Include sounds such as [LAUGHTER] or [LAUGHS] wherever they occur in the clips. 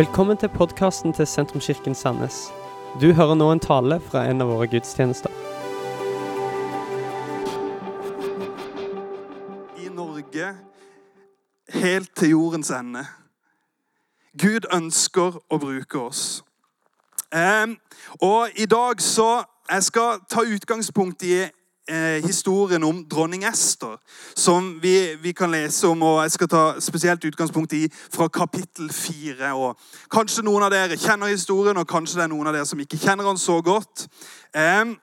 Velkommen til podkasten til Sentrumskirken Sandnes. Du hører nå en tale fra en av våre gudstjenester. i Norge helt til jordens ende. Gud ønsker å bruke oss. Em, og i dag så Jeg skal ta utgangspunkt i eh, historien om dronning Ester, som vi, vi kan lese om. og Jeg skal ta spesielt utgangspunkt i fra kapittel fire. Kanskje noen av dere kjenner historien, og kanskje det er noen av dere som ikke kjenner den så godt. Eh,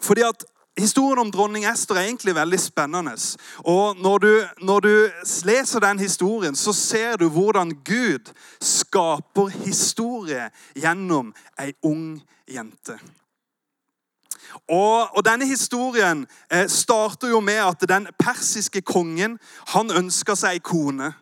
fordi at Historien om dronning Ester er egentlig veldig spennende. Og når du, når du leser den historien, så ser du hvordan Gud skaper historie gjennom ei ung jente. Og, og denne historien eh, starter jo med at den persiske kongen han ønsker seg kone.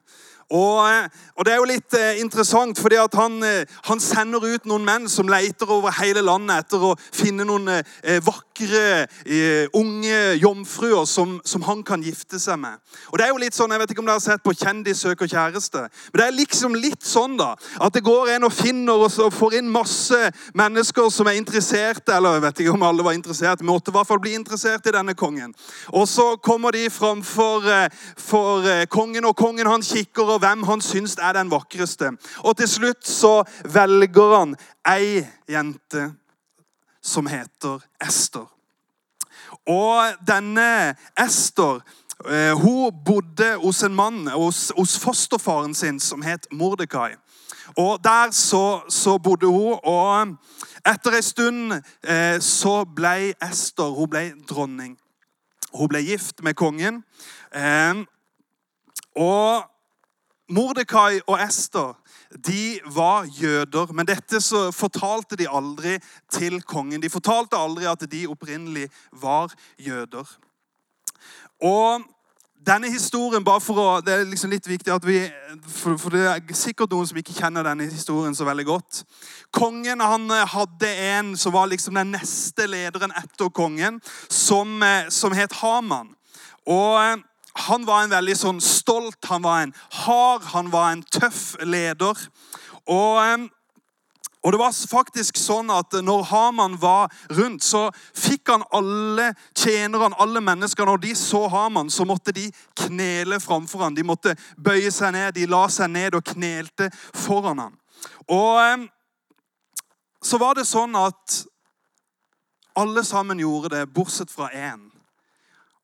Og, eh, og Det er jo litt eh, interessant, fordi at han, eh, han sender ut noen menn som leter over hele landet etter å finne noen eh, vakre, eh, unge jomfruer som, som han kan gifte seg med. Og det er jo litt sånn, Jeg vet ikke om dere har sett på 'Kjendis søker kjæreste'. Men det er liksom litt sånn da, at det går en og finner og får inn masse mennesker som er interesserte, eller jeg vet ikke om alle var interessert, måtte i hvert fall bli interessert i denne kongen. Og så kommer de framfor eh, for eh, kongen, og kongen han kikker og hvem han syns er den vakreste. Og til slutt så velger han ei jente som heter Ester. Og denne Ester eh, hun bodde hos en mann, hos, hos fosterfaren sin, som het Mordekai. Og Der så, så bodde hun, og etter en stund eh, så ble Ester hun ble dronning. Hun ble gift med kongen. Eh, og Mordekai og Ester de var jøder, men dette så fortalte de aldri til kongen. De fortalte aldri at de opprinnelig var jøder. Og denne historien, bare for å, Det er liksom litt viktig at vi for, for det er sikkert noen som ikke kjenner denne historien så veldig godt. Kongen han hadde en som var liksom den neste lederen etter kongen, som, eh, som het Haman. Og eh, han var en veldig sånn stolt, han var en hard, han var en tøff leder. Og, og det var faktisk sånn at når Haman var rundt, så fikk han alle tjenerne, alle mennesker, når de så Haman, så måtte de knele framfor han. De måtte bøye seg ned, de la seg ned og knelte foran han. Og så var det sånn at alle sammen gjorde det, bortsett fra én.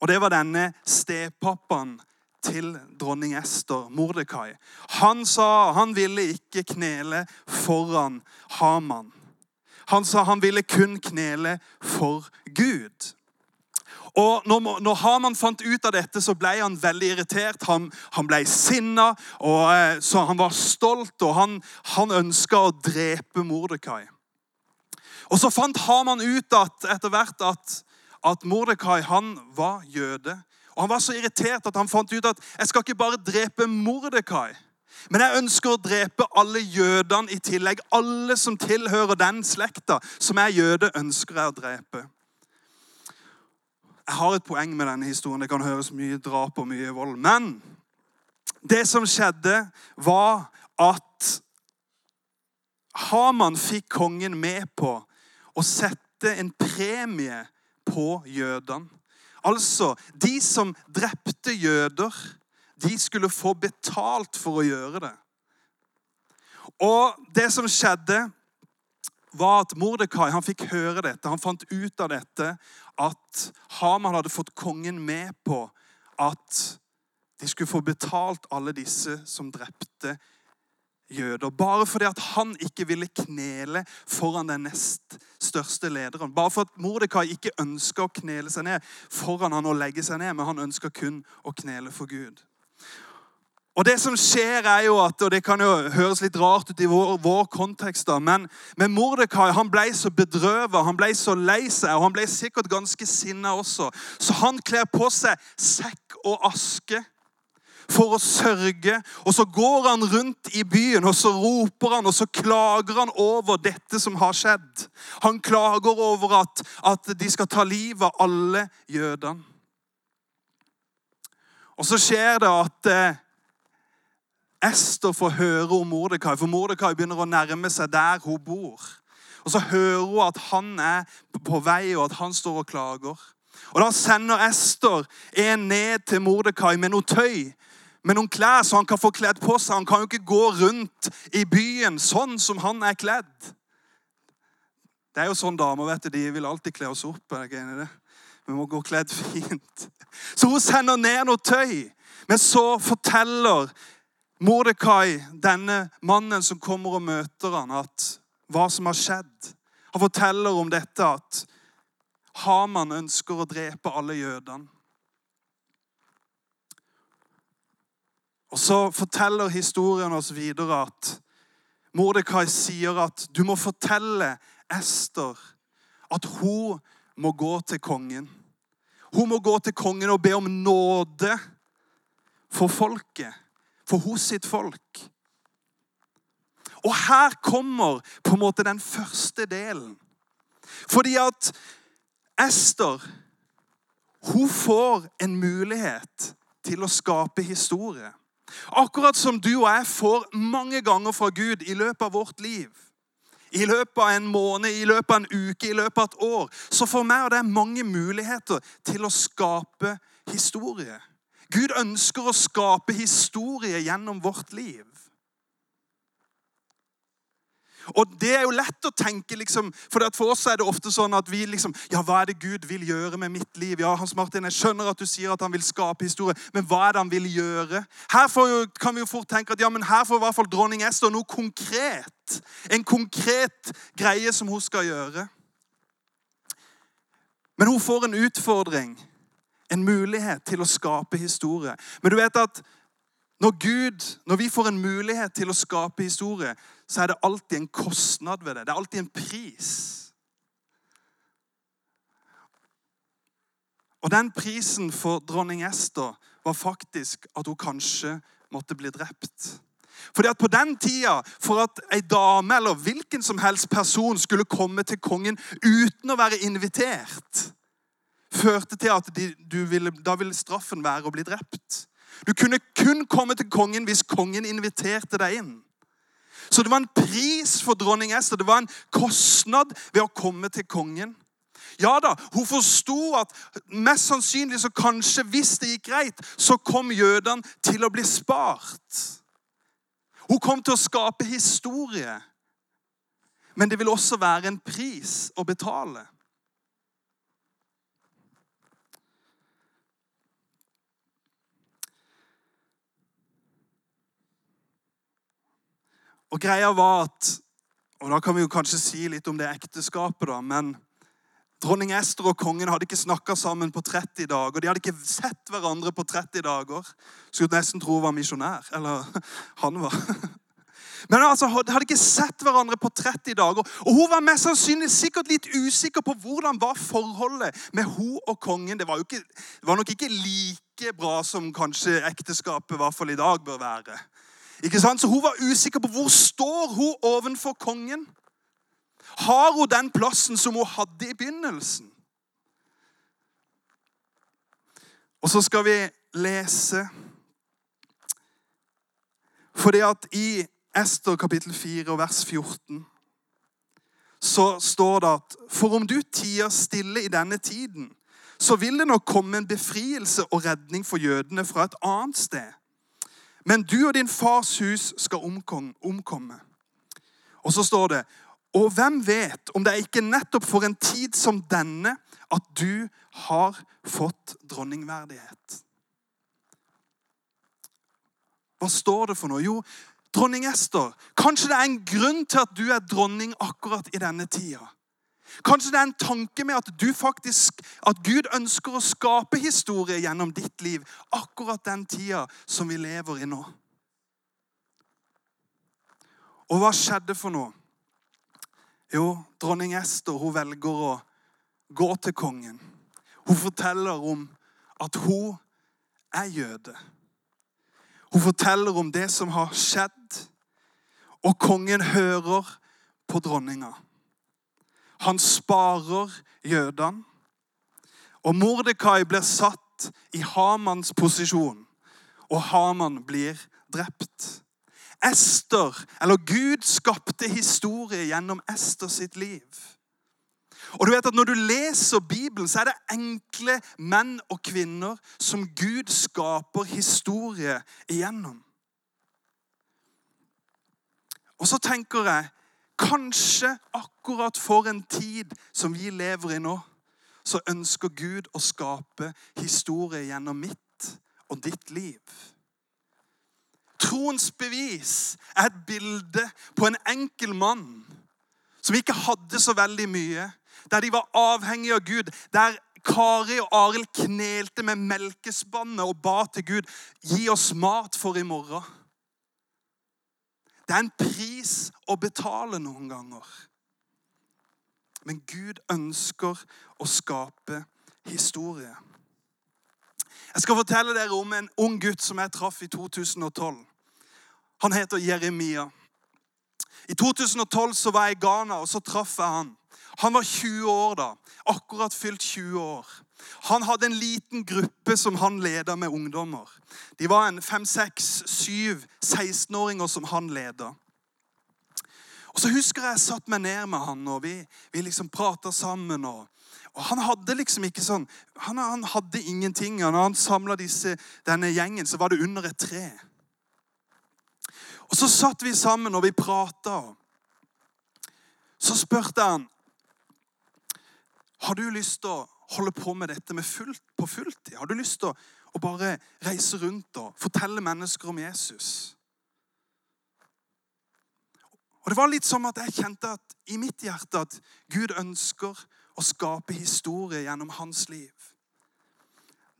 Og det var denne stepappaen til dronning Ester, Mordekai. Han sa han ville ikke knele foran Haman. Han sa han ville kun knele for Gud. Og når, når Haman fant ut av dette, så ble han veldig irritert. Han, han ble sinna, og, eh, så han var stolt, og han, han ønska å drepe Mordekai. Og så fant Haman ut at, etter hvert at at Mordekai han var jøde. Og Han var så irritert at han fant ut at jeg skal ikke bare drepe Mordekai, men jeg ønsker å drepe alle jødene i tillegg. Alle som tilhører den slekta som er jøde, ønsker jeg å drepe. Jeg har et poeng med denne historien. Det kan høres mye drap og mye vold. Men det som skjedde, var at Haman fikk kongen med på å sette en premie på jødene. Altså, de som drepte jøder, de skulle få betalt for å gjøre det. Og det som skjedde, var at Mordekai han fikk høre dette. Han fant ut av dette at Haman hadde fått kongen med på at de skulle få betalt alle disse som drepte jøder. Bare fordi at han ikke ville knele foran den nest største lederen. Bare for at Mordekai ikke ønska å knele seg ned foran han og legge seg ned, men han ønska kun å knele for Gud. Og det som skjer er jo at, og det kan jo høres litt rart ut i vår, vår kontekst, da, men, men Mordekai han ble så bedrøvet, han ble så lei seg, og han ble sikkert ganske sinna også. Så han kler på seg sekk og aske for å sørge. Og så går han rundt i byen, og så roper han, og så klager han over dette som har skjedd. Han klager over at, at de skal ta livet av alle jødene. Og så skjer det at eh, Ester får høre om Mordekai, for Mordekai begynner å nærme seg der hun bor. Og så hører hun at han er på vei, og at han står og klager. Og Da sender Ester en ned til Mordekai med noe tøy, med noen klær, så han kan få kledd på seg. Han kan jo ikke gå rundt i byen sånn som han er kledd. Det er jo sånn damer vet du, de vil alltid kle oss opp. er det det? Vi må gå kledd fint. Så hun sender ned noe tøy. Men så forteller Mordekai, denne mannen som kommer og møter han, at hva som har skjedd. Han forteller om dette at Haman ønsker å drepe alle jødene. Og Så forteller historien oss videre at Mordekai sier at du må fortelle Ester at hun må gå til kongen. Hun må gå til kongen og be om nåde for folket, for hos sitt folk. Og her kommer på en måte den første delen. Fordi at Ester hun får en mulighet til å skape historie. Akkurat som du og jeg får mange ganger fra Gud i løpet av vårt liv. I løpet av en måned, i løpet av en uke, i løpet av et år. Så for meg er det mange muligheter til å skape historie. Gud ønsker å skape historie gjennom vårt liv. Og det er jo lett å tenke, liksom, for For oss er det ofte sånn at vi liksom Ja, hva er det Gud vil gjøre med mitt liv? Ja, Hans Martin, jeg skjønner at du sier at han vil skape historie, men hva er det han vil gjøre? Her kan vi jo fort tenke at ja, men her får i hvert fall dronning Esther noe konkret. En konkret greie som hun skal gjøre. Men hun får en utfordring, en mulighet til å skape historie. Men du vet at når Gud, når vi får en mulighet til å skape historie, så er det alltid en kostnad ved det. Det er alltid en pris. Og den prisen for dronning Ester var faktisk at hun kanskje måtte bli drept. Fordi at På den tida, for at ei dame eller hvilken som helst person skulle komme til kongen uten å være invitert, førte til at de, ville, da ville straffen være å bli drept. Du kunne kun komme til kongen hvis kongen inviterte deg inn. Så det var en pris for dronning Esther. Det var en kostnad ved å komme til kongen. Ja da, hun forsto at mest sannsynlig så kanskje, hvis det gikk greit, så kom jødene til å bli spart. Hun kom til å skape historie. Men det vil også være en pris å betale. Og greia var at Og da kan vi jo kanskje si litt om det ekteskapet, da. Men dronning Ester og kongen hadde ikke snakka sammen på 30 dager. De hadde ikke sett hverandre på 30 dager. Skulle nesten tro hun var misjonær. Eller [LAUGHS] han var. Men altså, de hadde ikke sett hverandre på 30 dager. Og hun var mest sannsynlig sikkert litt usikker på hvordan var forholdet med hun og kongen. Det var, ikke, det var nok ikke like bra som kanskje ekteskapet i hvert fall i dag bør være. Ikke sant? Så Hun var usikker på hvor står hun ovenfor kongen. Har hun den plassen som hun hadde i begynnelsen? Og så skal vi lese Fordi at i Ester kapittel 4 vers 14 så står det at For om du tier stille i denne tiden, så vil det nok komme en befrielse og redning for jødene fra et annet sted. Men du og din fars hus skal omkomme. Og så står det Og hvem vet om det er ikke nettopp for en tid som denne at du har fått dronningverdighet? Hva står det for noe? Jo, dronning Ester. Kanskje det er en grunn til at du er dronning akkurat i denne tida. Kanskje det er en tanke med at faktisk, at Gud ønsker å skape historie gjennom ditt liv akkurat den tida som vi lever i nå. Og hva skjedde for noe? Jo, dronning Ester hun velger å gå til kongen. Hun forteller om at hun er jøde. Hun forteller om det som har skjedd, og kongen hører på dronninga. Han sparer jødene. Og Mordekai blir satt i Hamans posisjon, og Haman blir drept. Ester, eller Gud skapte historie gjennom Ester sitt liv. Og du vet at Når du leser Bibelen, så er det enkle menn og kvinner som Gud skaper historie igjennom. Og så tenker jeg kanskje akkurat for en tid som vi lever i nå, så ønsker Gud å skape historie gjennom mitt og ditt liv. Troens bevis er et bilde på en enkel mann som ikke hadde så veldig mye, der de var avhengige av Gud, der Kari og Arild knelte med melkespannet og ba til Gud gi oss mat for i morgen. Det er en pris å betale noen ganger. Men Gud ønsker å skape historie. Jeg skal fortelle dere om en ung gutt som jeg traff i 2012. Han heter Jeremia. I 2012 så var jeg i Ghana, og så traff jeg han. Han var 20 år da. Akkurat fylt 20 år. Han hadde en liten gruppe som han leda med ungdommer. De var en fem, seks, syv 16-åringer som han leda. Og så husker jeg jeg satt meg ned med han, og vi, vi liksom prata sammen. og og Han hadde liksom ikke sånn, han, han hadde ingenting. Og Når han samla denne gjengen, så var det under et tre. Og Så satt vi sammen og vi prata. Så spurte han har du lyst til å holde på med dette med fullt, på fulltid. Har du lyst til å, å bare reise rundt og fortelle mennesker om Jesus? Og Det var litt som at jeg kjente at, i mitt hjerte at Gud ønsker å skape historie gjennom hans liv.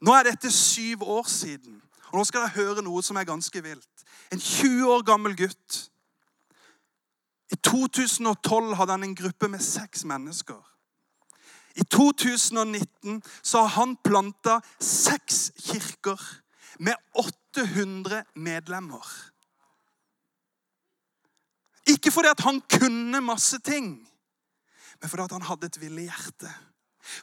Nå er dette syv år siden, og nå skal dere høre noe som er ganske vilt. En 20 år gammel gutt. I 2012 hadde han en gruppe med seks mennesker. I 2019 så har han planta seks kirker med 800 medlemmer. Ikke fordi at han kunne masse ting, men fordi at han hadde et villig hjerte.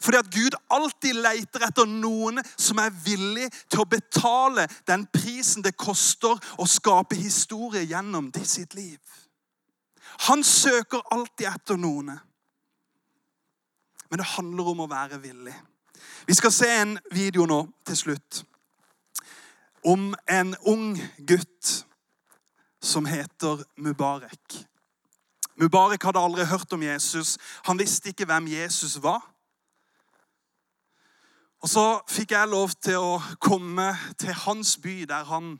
Fordi at Gud alltid leter etter noen som er villig til å betale den prisen det koster å skape historie gjennom det sitt liv. Han søker alltid etter noen. Men det handler om å være villig. Vi skal se en video nå til slutt om en ung gutt som heter Mubarek. Mubarek hadde aldri hørt om Jesus. Han visste ikke hvem Jesus var. Og Så fikk jeg lov til å komme til hans by, der han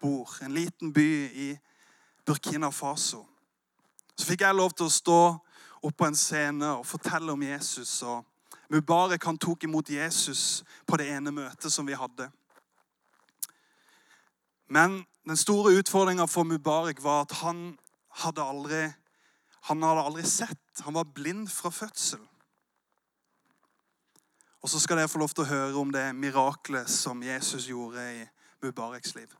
bor. En liten by i Burkina Faso. Så fikk jeg lov til å stå opp på en scene og fortelle om Jesus. Og Mubarek han tok imot Jesus på det ene møtet som vi hadde. Men den store utfordringa for Mubarek var at han hadde aldri, han hadde aldri sett. Han var blind fra fødsel. Og så skal dere få lov til å høre om det miraklet som Jesus gjorde i Mubareks liv.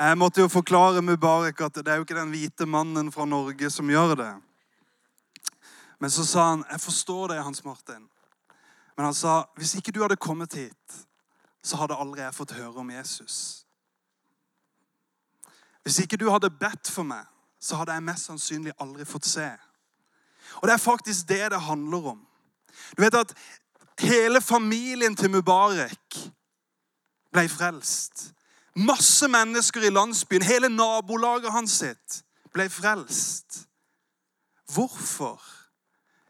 Jeg måtte jo forklare Mubarak at det er jo ikke den hvite mannen fra Norge som gjør det. Men så sa han, 'Jeg forstår det, Hans Martin.' Men han sa, 'Hvis ikke du hadde kommet hit, så hadde aldri jeg fått høre om Jesus.' Hvis ikke du hadde bedt for meg, så hadde jeg mest sannsynlig aldri fått se. Og det er faktisk det det handler om. Du vet at hele familien til Mubarek ble frelst. Masse mennesker i landsbyen, hele nabolaget hans sitt, ble frelst. Hvorfor?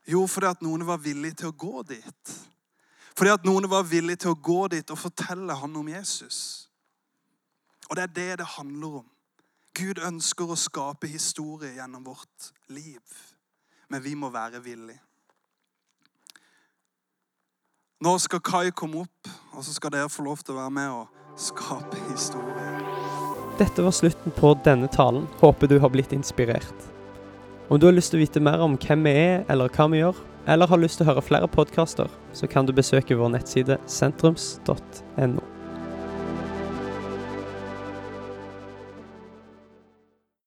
Jo, fordi at noen var villige til å gå dit. Fordi at noen var villige til å gå dit og fortelle han om Jesus. Og det er det det handler om. Gud ønsker å skape historie gjennom vårt liv. Men vi må være villige. Nå skal Kai komme opp, og så skal dere få lov til å være med og skape historie. Dette var slutten på denne talen. Håper du har blitt inspirert. Om du har lyst til å vite mer om hvem vi er, eller hva vi gjør, eller har lyst til å høre flere podkaster, så kan du besøke vår nettside sentrums.no.